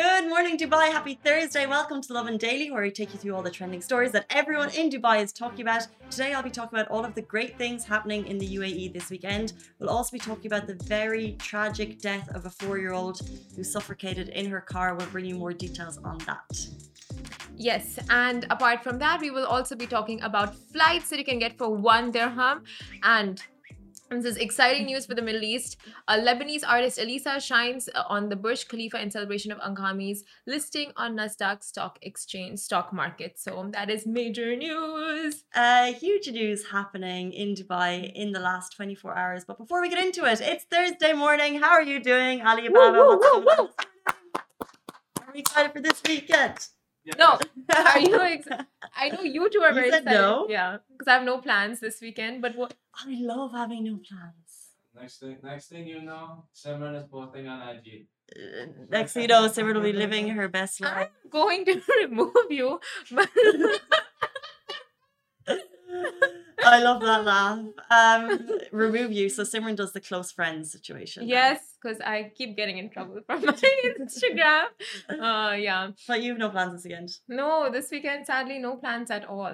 Good morning, Dubai. Happy Thursday. Welcome to Lovin Daily, where we take you through all the trending stories that everyone in Dubai is talking about. Today, I'll be talking about all of the great things happening in the UAE this weekend. We'll also be talking about the very tragic death of a four year old who suffocated in her car. We'll bring you more details on that. Yes, and apart from that, we will also be talking about flights that you can get for one dirham and this is exciting news for the Middle East. A Lebanese artist Elissa shines uh, on the Burj Khalifa in celebration of Anghami's listing on Nasdaq Stock Exchange stock market. So that is major news. Uh, huge news happening in Dubai in the last 24 hours. But before we get into it, it's Thursday morning. How are you doing, Alibaba? Woo, woo, woo, woo. Are we excited for this weekend? No, are you? Ex- I know you two are You very said excited. no? Yeah, because I have no plans this weekend. But what? I love having no plans. Next thing, next thing you know, Simran is posting on IG. Uh, next thing you know, Simran will be living her best life. I'm going to remove you. But I love that laugh. Um, remove you. So Simran does the close friends situation. yes, because I keep getting in trouble from my Instagram. Uh, yeah. But you have no plans this weekend. No, this weekend, sadly, no plans at all.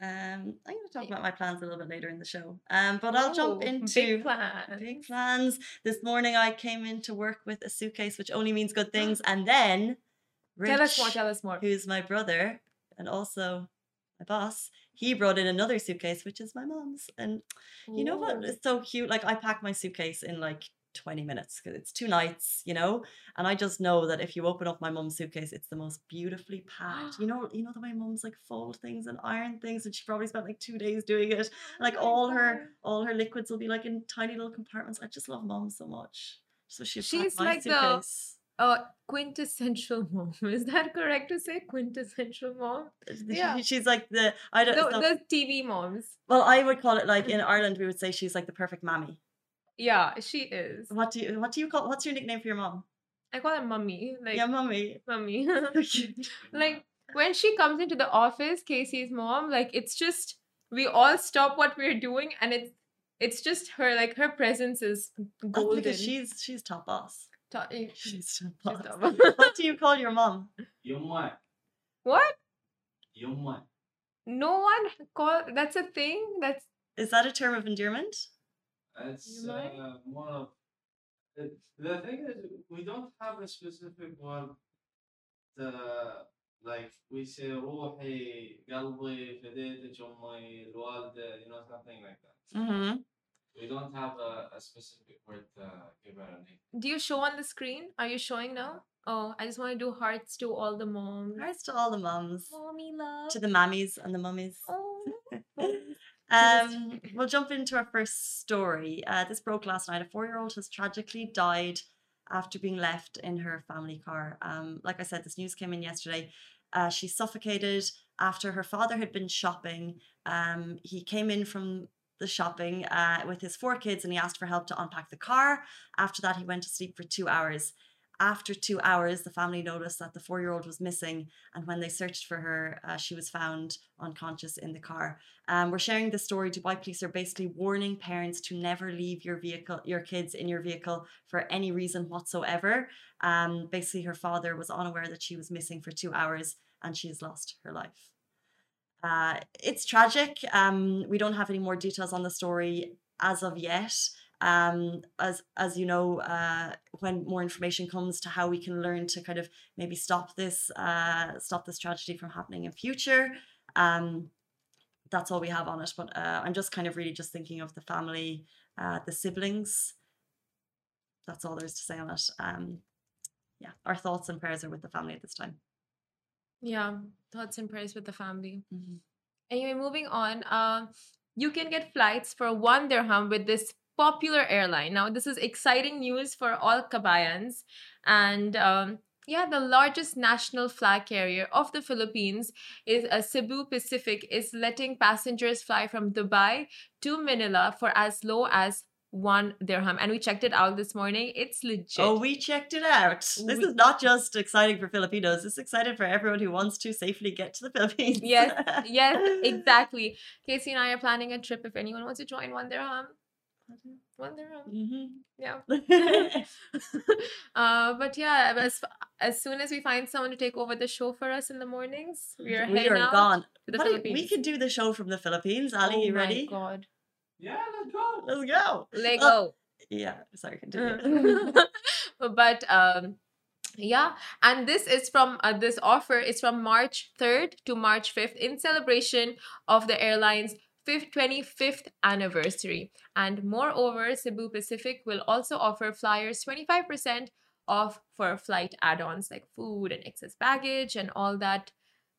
Um, I'm going to talk about my plans a little bit later in the show. Um, but I'll jump Oh, into big plans. big plans. This morning I came into work with a suitcase, which only means good things, and then Rich, Tell us more. Tell us more. who's my brother and also my boss, he brought in another suitcase, which is my mom's. And you know what? It's so cute. Like I packed my suitcase in like 20 minutes because it's two nights, you know. And I just know that if you open up my mom's suitcase, it's the most beautifully packed. You know, you know the way mom's like fold things and iron things, and she probably spent like two days doing it. Like all her all her liquids will be like in tiny little compartments. I just love mom so much. So she She's my like the- suitcase. Uh, quintessential mom. Is that correct to say? Quintessential mom? yeah. She's like the I don't The, know. the TV moms. Well, I would call it like in Ireland we would say she's like the perfect mammy. Yeah, she is. What do you what do you call what's your nickname for your mom? I call her mummy. Like, yeah, mummy. mummy. like, when she comes into the office, Casey's mom, like, it's just, we all stop what we're doing and it's, it's just her, like, her presence is That's golden. because she's she's top boss. Ta- eh, She's top she's boss. top. what do you call your mom? Yumma, what? yumma. No one call, that's a thing? That's, Is that a term of endearment? It's You mind? uh, more of. It, the thing is, we don't have a specific word. The like we say روحي قلبي فديتك أمي الوالدة you know something like that. Mm-hmm. We don't have a, a specific word to give her a name. do you show on the screen? Are you showing now? Oh, I just want to do hearts to all the moms. Hearts to all the mums, Mommy love. to the mammies and the mummies. Oh. Um, we'll jump into our first story. Uh, this broke last night. A four-year-old has tragically died after being left in her family car. Um, like I said, this news came in yesterday. Uh, she suffocated after her father had been shopping. Um, he came in from the shopping uh, with his four kids and he asked for help to unpack the car. After that, he went to sleep for two hours. After two hours, the family noticed that the four year old was missing, and when they searched for her, uh, she was found unconscious in the car. Um, we're sharing this story. Dubai police are basically warning parents to never leave your vehicle, your kids in your vehicle for any reason whatsoever. Um, basically, her father was unaware that she was missing for two hours, and she has lost her life. Uh, it's tragic. Um, we don't have any more details on the story as of yet. Um, as as you know, uh, when more information comes to how we can learn to kind of maybe stop this uh, stop this tragedy from happening in future. Um, that's all we have on it. But uh, I'm just kind of really just thinking of the family, uh, the siblings. That's all there is to say on it. Um, yeah, our thoughts and prayers are with the family at this time. Yeah, thoughts and prayers with the family. Mhm. Anyway, moving on. Uh, you can get flights for one dirham with this popular airline. Now, this is exciting news for all Kabayans. And um, yeah, the largest national flag carrier of the Philippines is uh, Cebu Pacific is letting passengers fly from Dubai to Manila for as low as one dirham. And we checked it out this morning. It's legit. Oh, we checked it out. This We- is not just exciting for Filipinos. It's exciting for everyone who wants to safely get to the Philippines. Yes, yes, exactly. Casey and I are planning a trip if anyone wants to join one dirham. One dirham. Mhm. Yeah. uh, but yeah, as as soon as we find someone to take over the show for us in the mornings, we are we heading are out gone. to the Buddy, Philippines. we can do the show from the Philippines. Ali, oh you my ready? God, Yeah, let's go. Let's go. let Uh, go. Yeah, sorry, continue. but um, yeah, and this is from uh, this offer is from March third to March fifth in celebration of the airline's. 25th anniversary. And moreover, Cebu Pacific will also offer flyers 25% off for flight add ons like food and excess baggage and all that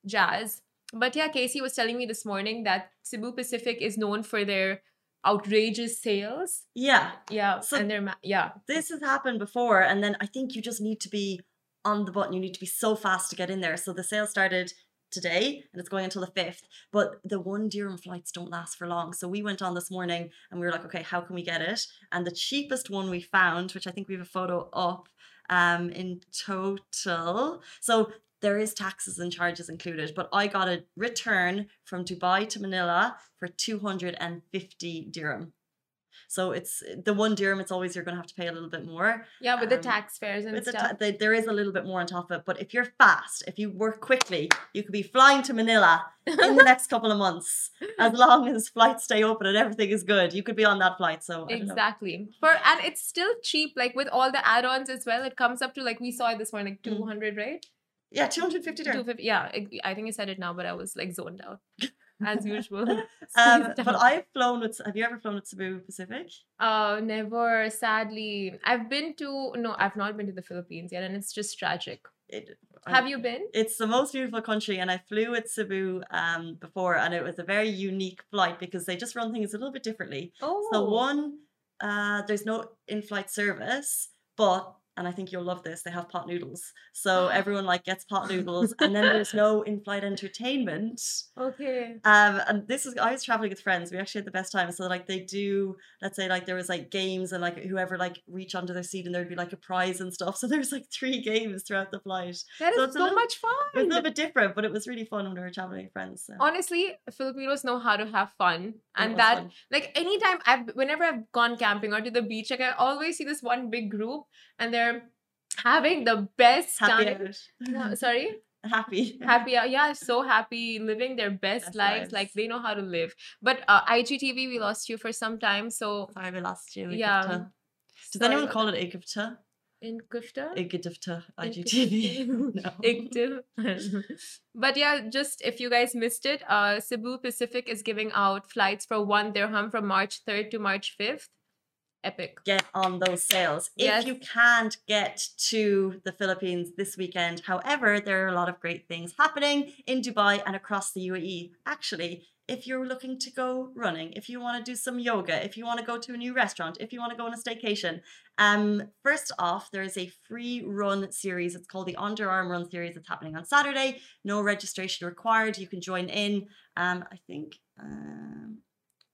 jazz. But yeah, Casey was telling me this morning that Cebu Pacific is known for their outrageous sales. yeah, Yeah, So- and their ma- yeah, this has happened before, and then I think you just need to be on the button. You need to be so fast to get in there. So the sale started today and it's going until the 5th but the one dirham flights don't last for long so we went on this morning and we were like okay how can we get it and the cheapest one we found which i think we have a photo up um in total so there is taxes and charges included but i got a return from dubai to manila for 250 dirham so it's the one dirham it's always you're going to have to pay a little bit more yeah, with the Um, tax fares and with the stuff. ta- there is a little bit more on top of it, but if you're fast, if you work quickly, you could be flying to Manila in the next couple of months. As long as flights stay open and everything is good, you could be on that flight. So I don't know. Exactly. For and it's still cheap, like with all the add-ons as well. It comes up to like we saw it this morning, like Mm. two hundred, right? Yeah, 250 dirham. fifty. Yeah, I think I said it now, but I was like zoned out as usual. Um, but. I've flown with. Have you ever flown with Cebu Pacific? Uh, never. Sadly, I've been to no, I've not been to the Philippines yet, and it's just tragic. It, Have you been? It's the most beautiful country, and I flew with Cebu um before, and it was a very unique flight because they just run things a little bit differently. Oh, So one, uh, there's no in-flight service, but and I think you'll love this. They have pot noodles, so everyone like gets pot noodles, and then there's no in-flight entertainment. Okay. Um, and this is I was traveling with friends. We actually had the best time. So like they do, let's say like there was like games and like whoever like reach under their seat and there'd be like a prize and stuff. So there's like three games throughout the flight. That So is so little- much fun. It's a little bit different, but it was really fun when we were traveling with friends. So. Honestly, Filipinos know how to have fun, and that fun. like anytime I've whenever I've gone camping or to the beach, like I always see this one big group and they're having the best happy time. No, sorry, happy. happy. Yeah, so happy living their best, lives. Like they know how to live. But uh, IGTV, we lost you for some time, so Sorry, we lost you. Yeah. Does sorry anyone call it Igifta? in Kufta? Igifta IGTV. no. But yeah, just if you guys missed it, uh, Cebu Pacific is giving out flights for one dirham from March 3rd to March 5th. Epic. Get on those sales. Yes. If you can't get to the Philippines this weekend, however, there are a lot of great things happening in Dubai and across the UAE. Actually, if you're looking to go running, if you want to do some yoga, if you want to go to a new restaurant, if you want to go on a staycation, um, first off, there is a free run series. It's called the Under Armour Run series. It's happening on Saturday. No registration required. You can join in. Um, I think. Um,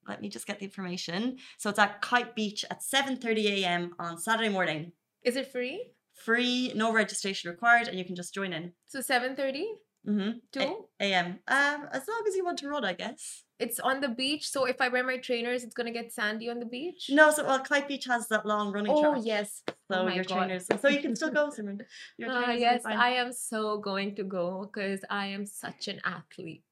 let me just get the information. So it's at Kite Beach at 7:30 a.m. on Saturday morning. Is it free? Free, no registration required, and you can just join in. So 7.30 Mm-hmm. to? a.m. Um, as long as you want to run, I guess. It's on the beach, so if I wear my trainers, it's gonna get sandy on the beach. No, so well, Kite Beach has that long running Oh track. yes. So oh your God. trainers, so you can still go, Simran. Your Uh, trainers will be yes. I am so going to go because I am such an athlete.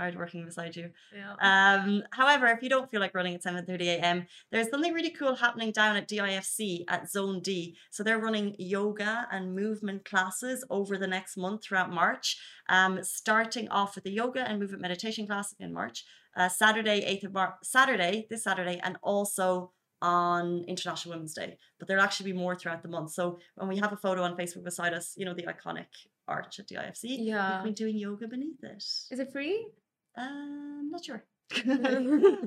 Hard working beside you. Yeah. Um, however, if you don't feel like running at 7:30 a.m., there's something really cool happening down at DIFC at Zone D. So they're running yoga and movement classes over the next month throughout March. Um, starting off with the yoga and movement meditation class in March, uh, Saturday 8th of March, Saturday this Saturday, and also on International Women's Day. But there'll actually be more throughout the month. So when we have a photo on Facebook beside us, you know the iconic arch at DIFC, Yeah. we've been doing yoga beneath it. Is it free? Um, not sure.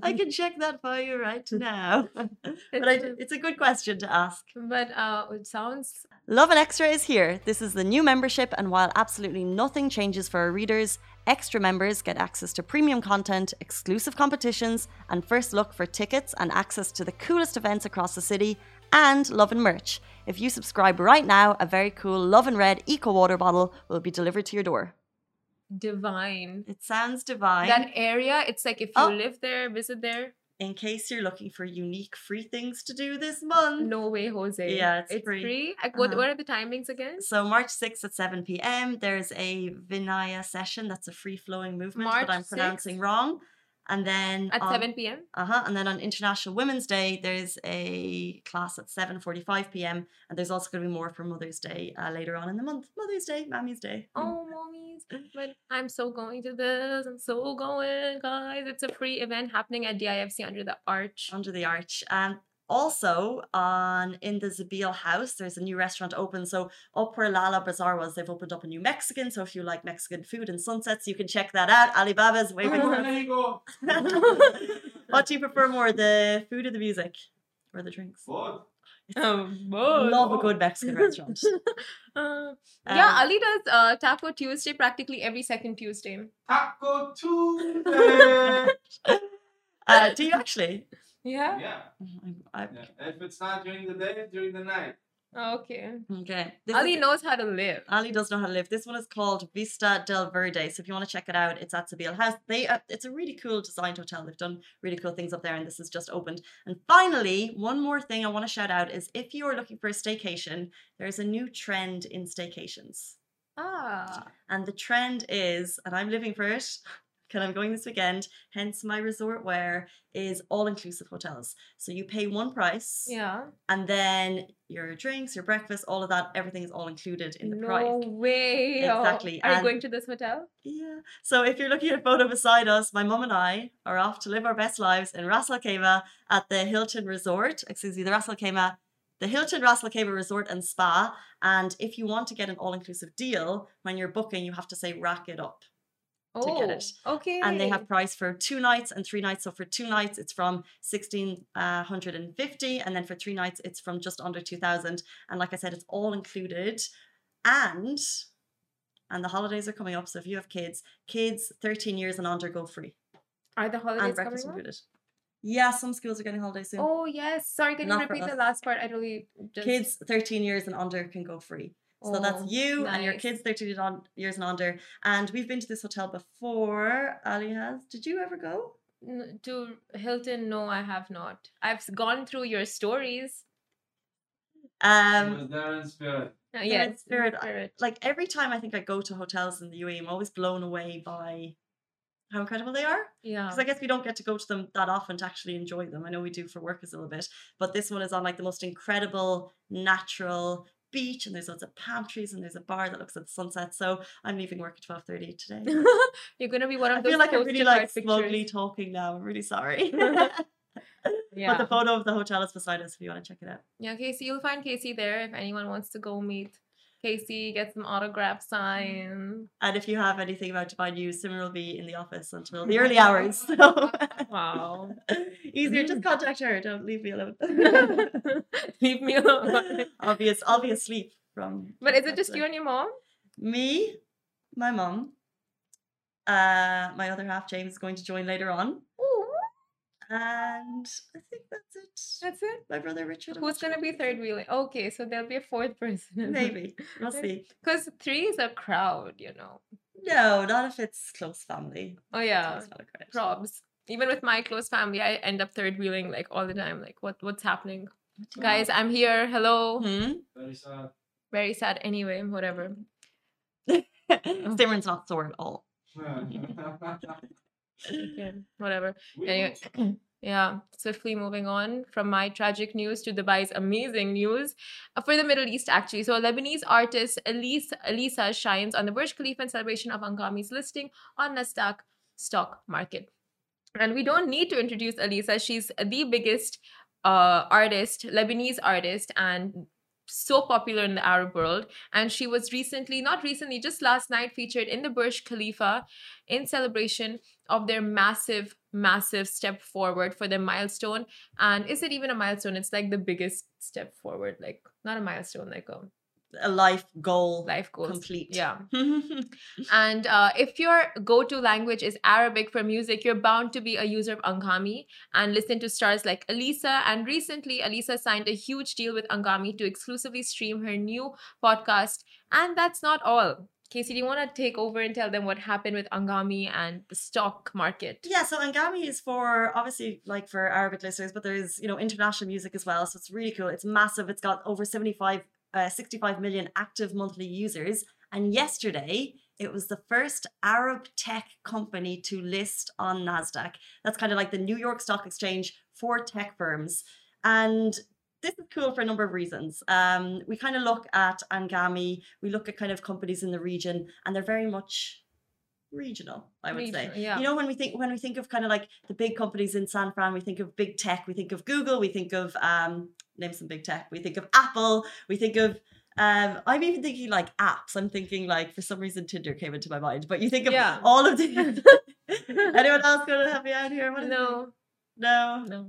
I can check that for you right now. but I, it's a good question to ask. But uh, it sounds Lovin Extra is here. This is the new membership, and while absolutely nothing changes for our readers, extra members get access to premium content, exclusive competitions, and first look for tickets and access to the coolest events across the city, and Lovin merch. If you subscribe right now, a very cool Lovin Red Eco Water bottle will be delivered to your door. Divine. It sounds divine. That area, it's like if you Oh. live there, visit there, In case you're looking for unique free things to do this month. no way, Jose. Yeah, it's free. Like, what, Uh-huh. what are the timings again? So March 6th at 7 p.m. There's a Vinaya session. That's a free flowing movement, March but I'm pronouncing wrong. And then At on, 7 p.m. Uh-huh. And then on International Women's Day, there's a class at 7:45 p.m. And there's also going to be more for Mother's Day uh, later on in the month. Mother's Day, Mammy's Day. Mm. Oh, mommies. But I'm so going to this. I'm so going, guys. It's a free event happening at DIFC under the arch. under the arch. Um, also on in the Zabeel House, there's a new restaurant open. So up where Lala Bazaar was, they've opened up a new Mexican. So if you like Mexican food and sunsets, you can check that out. Alibaba's waving. Oh, for There you go. what do you prefer more, the food or the music, or the drinks? Both. Oh, Love a good Mexican restaurant. Uh, yeah, Um, Ali does uh, Taco Tuesday practically every second Tuesday. Taco Tuesday. Uh, do you actually? Yeah. yeah. I, I, yeah. If it's not during the day, it's during the night. Okay. okay. This Ali is- knows how to live. Ali does know how to live. This one is called Vista del Verde. So if you want to check it out, it's at Seville House. They uh, it's a really cool designed hotel. They've done really cool things up there, and this has just opened. And finally, one more thing I want to shout out is if you are looking for a staycation, there's a new trend in staycations, Ah. and the trend is, and I'm living for it. Because I'm going this weekend, hence my resort wear is all inclusive hotels. So you pay one price, Yeah. and then your drinks, your breakfast, all of that, everything is all included in the no price. way. Oh, Exactly, Are you going to this hotel? Yeah. So if you're looking at a photo beside us, my mum and I are off to live our best lives in Ras Al Khaimah at the Hilton Resort. Excuse me, the Ras Al Khaimah, the Hilton Ras Al Khaimah Resort and Spa. And if you want to get an all-inclusive deal, when you're booking, you have to say rack it up. Oh, to get it. okay. And they have price for two nights and three nights. So for two nights, it's from sixteen uh, hundred and fifty, and then for three nights, it's from just under two thousand. And like I said, it's all included, and and the holidays are coming up. So if you have kids, kids thirteen years and under go free, Are the and holidays coming breakfast up? included. Yeah, some schools are getting holidays soon. Oh yes. Sorry, can you Not repeat the last part? I really just Kids thirteen years and under can go free. So that's Oh, you and your nice. kids 13 on- years and under. And we've been to this hotel before. Ali has. Did you ever go? N- to Hilton, no, I have not. I've gone through your stories. Um, it was there in spirit. Uh, in in spirit, I- spirit. like every time I think I go to hotels in the UAE, I'm always blown away by how incredible they are. Yeah. Because I guess we don't get to go to them that often to actually enjoy them. I know we do for work a little bit, but this one is on like the most incredible natural beach, and there's lots of palm trees, and there's a bar that looks at the sunset. So I'm leaving work at twelve thirty today. You're gonna be one of I those feel like I'm really like smugly talking now. I'm really sorry. Yeah. But the photo of the hotel is beside us if you want to check it out. Yeah, Casey, you'll find Casey there if anyone wants to go meet Casey, get some autograph sign. And if you have anything about Dubai News, Simon will be in the office until the early hours. So Wow. easier, just contact her. Don't leave me alone. Leave me alone. I'll be as- I'll be asleep from. But is it just you and your mom? Me, my mom, uh, my other half James is going to join later on, and I think that's it. that's it. My brother Richard. Who's gonna be third wheeling? Okay, so there'll be a fourth person. Maybe we'll see. Because three is a crowd, you know. No, not if it's close family. Oh yeah, It's not a crowd. probs. Even with my close family, I end up third wheeling like all the time. Like, what what's happening, guys? I'm here. Hello. Hmm? Very sad. Very sad. Anyway, whatever. Simran's not sore at all. Okay, whatever. Anyway, yeah, swiftly moving on from my tragic news to Dubai's amazing news uh, for the Middle East, actually. So, Lebanese artist Elissa, Elissa shines on the Burj Khalifa in celebration of Anghami's listing on Nasdaq stock market. And we don't need to introduce Elissa. She's the biggest uh, artist, Lebanese artist, and so popular in the Arab world. And she was recently, not recently, just last night, featured in the Burj Khalifa in celebration of their massive, massive step forward for their milestone. And is it even a milestone? It's like the biggest step forward, like not a milestone, like a a life goal life goal complete. Yeah. And uh, if your go to language is Arabic for music, you're bound to be a user of Anghami and listen to stars like Elissa And recently, Elissa signed a huge deal with Anghami to exclusively stream her new podcast. And that's not all. Casey, do you want to take over and tell them what happened with Anghami and the stock market? Yeah, so Anghami is for obviously like for Arabic listeners, but there's you know international music as well. So it's really cool. It's massive. It's got over 75, uh, 65 million active monthly users. And yesterday, it was the first Arab tech company to list on NASDAQ. That's kind of like the New York Stock Exchange for tech firms. And this is cool for a number of reasons. Um, we kind of look at Anghami, we look at kind of companies in the region, and they're very much regional, I would Regional, say. yeah. You know, when we think when we think of kind of like the big companies in San Fran, we think of big tech, we think of Google, we think of um, name some big tech, we think of Apple, we think of um, I'm even thinking like apps. I'm thinking like for some reason Tinder came into my mind, but you think of Yeah. all of the. Anyone else going to help me out here? What? No, no. no.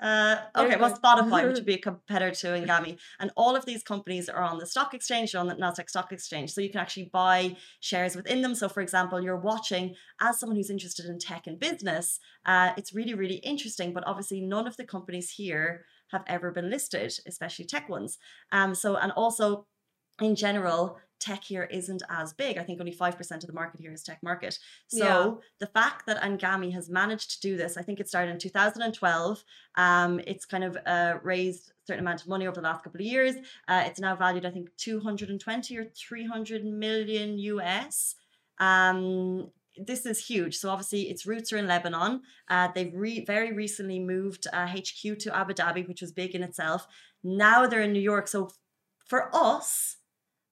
Uh, okay, well. Spotify, which would be a competitor to Anghami, and all of these companies are on the stock exchange, on the Nasdaq Stock Exchange, so you can actually buy shares within them. So, for example, you're watching as someone who's interested in tech and business. Uh, it's really, really interesting, but obviously, none of the companies here have ever been listed, especially tech ones. Um, so, and also in general. Tech here isn't as big. I think only 5% of the market here is tech market. So Yeah. the fact that Anghami has managed to do this, I think it started in 2012. Um, it's kind of uh, raised a certain amount of money over the last couple of years. Uh, it's now valued, I think, 220 or 300 million US. Um, this is huge. So obviously, its roots are in Lebanon. Uh, they've re- very recently moved uh, HQ to Abu Dhabi, which was big in itself. Now they're in New York. So for us,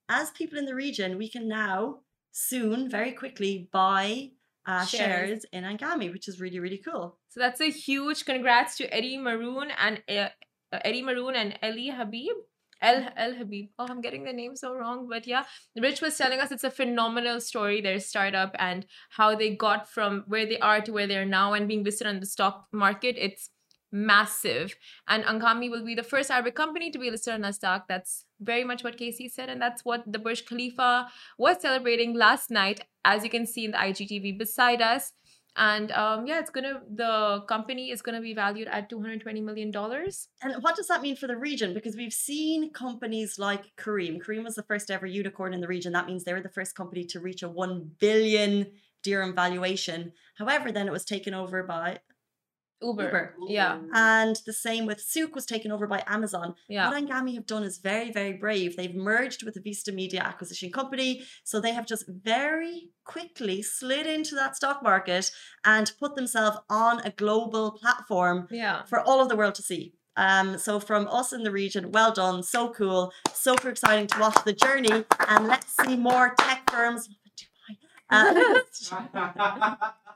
as people in the region, we can now soon, very quickly, buy uh, Shares. shares in Anghami, which is really, really cool. So that's a huge congrats to Eddy Maroun and uh, uh, Eddy Maroun and Elie Habib. El El Habib. Oh, I'm getting the name so wrong, but yeah. Rich was telling us it's a phenomenal story, their startup and how they got from where they are to where they are now and being listed on the stock market. It's massive. And Anghami will be the first Arabic company to be listed on Nasdaq. That's very much what Casey said, and that's what the Burj Khalifa was celebrating last night, as you can see in the IGTV beside us. And um, yeah, it's gonna the company is gonna be valued at two hundred twenty million dollars. And what does that mean for the region? Because we've seen companies like Careem. Careem was the first ever unicorn in the region. That means they were the first company to reach a 1 billion dirham valuation. However, then it was taken over by Uber. Uber. Yeah, And the same with Souq was taken over by Amazon. yeah. What Anghami have done is very, very brave. They've merged with the Vista Media acquisition company. So they have just very quickly slid into that stock market and put themselves on a global platform Yeah. for all of the world to see. Um, so from us in the region, well done, so cool, super exciting to watch the journey, and let's see more tech firms. Uh,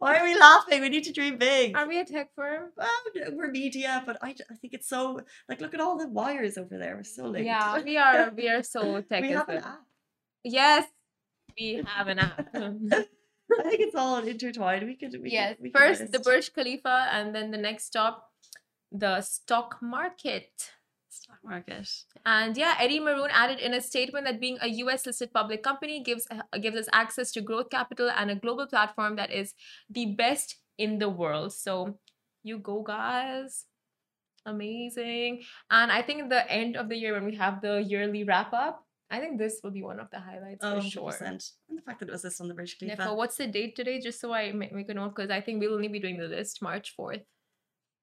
why are we laughing? We need to dream big. Are we a tech firm? Well, we're media, but I, I think it's so like look at all the wires over there. We're so linked. Yeah, we are. We are so tech. we have an app. Yes, we have an app. I think it's all intertwined. We could. We yes, could, we first the. Burj Khalifa, and then the next stop, the stock market. Market. And yeah, Eddy Maroun added in a statement that being a US listed public company gives gives us access to growth capital and a global platform that is the best in the world. So you go guys. Amazing. And I think at the end of the year when we have the yearly wrap up, I think this will be one of the highlights Oh, for sure. 100%. And the fact that it was this on the Burj Yeah, Khalifa. so what's the date today? Just so I make a note, because I think we'll only be doing the list March 4th,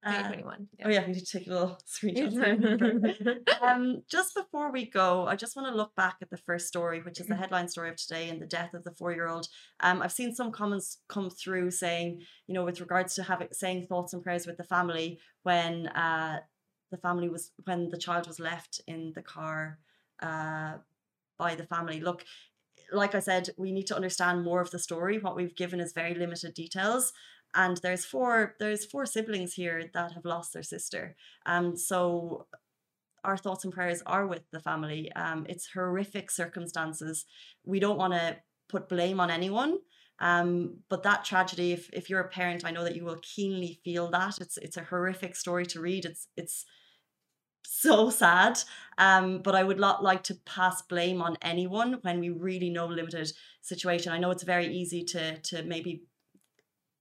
Uh, 2021. oh yeah, we need to take a little screenshot. so I remember. um, just before we go, I just want to look back at the first story, which is the headline story of today and the death of the four-year-old. Um, I've seen some comments come through saying, you know, with regards to having saying thoughts and prayers with the family when uh, the family was when the child was left in the car uh, by the family. Look, like I said, we need to understand more of the story. What we've given is very limited details. And there's four there's four siblings here that have lost their sister. Um, so our thoughts and prayers are with the family. Um, it's horrific circumstances. We don't want to put blame on anyone. Um, but that tragedy, if, if you're a parent, I know that you will keenly feel that. It's it's a horrific story to read. It's it's so sad. Um, but I would not like to pass blame on anyone when we really know limited situation. I know it's very easy to to maybe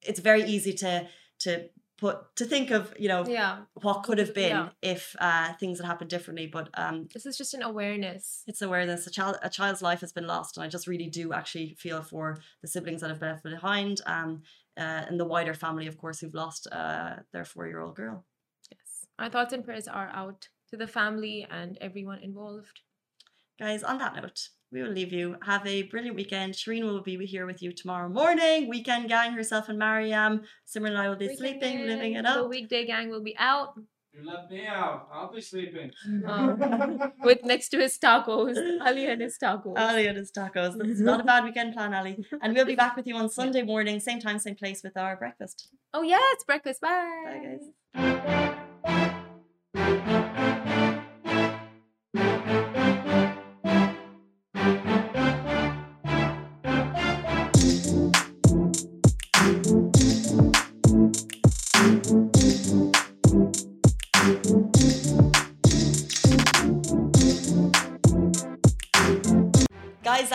it's very easy to to put to think of you know Yeah. what could have been Yeah. if uh, things had happened differently. But um, This is just an awareness. it's awareness. A child, a child's life has been lost, and I just really do actually feel for the siblings that have been left behind, um, uh, and the wider family, of course, who've lost uh, their four-year-old girl. Yes. Our thoughts and prayers are out to the family and everyone involved. Guys, on that note, we will leave you. Have a brilliant weekend. Shireen will be here with you tomorrow morning. Weekend gang, herself and Mariam. Simran and I will be Weekend sleeping, living it up. The weekday gang will be out You let me out. I'll be sleeping. um, with next to his tacos, Ali and his tacos. Ali and his tacos. That's not a bad weekend plan, Ali. And we'll be back with you on Sunday morning, same time, same place with our breakfast. oh yeah, it's breakfast. Bye. Bye, guys.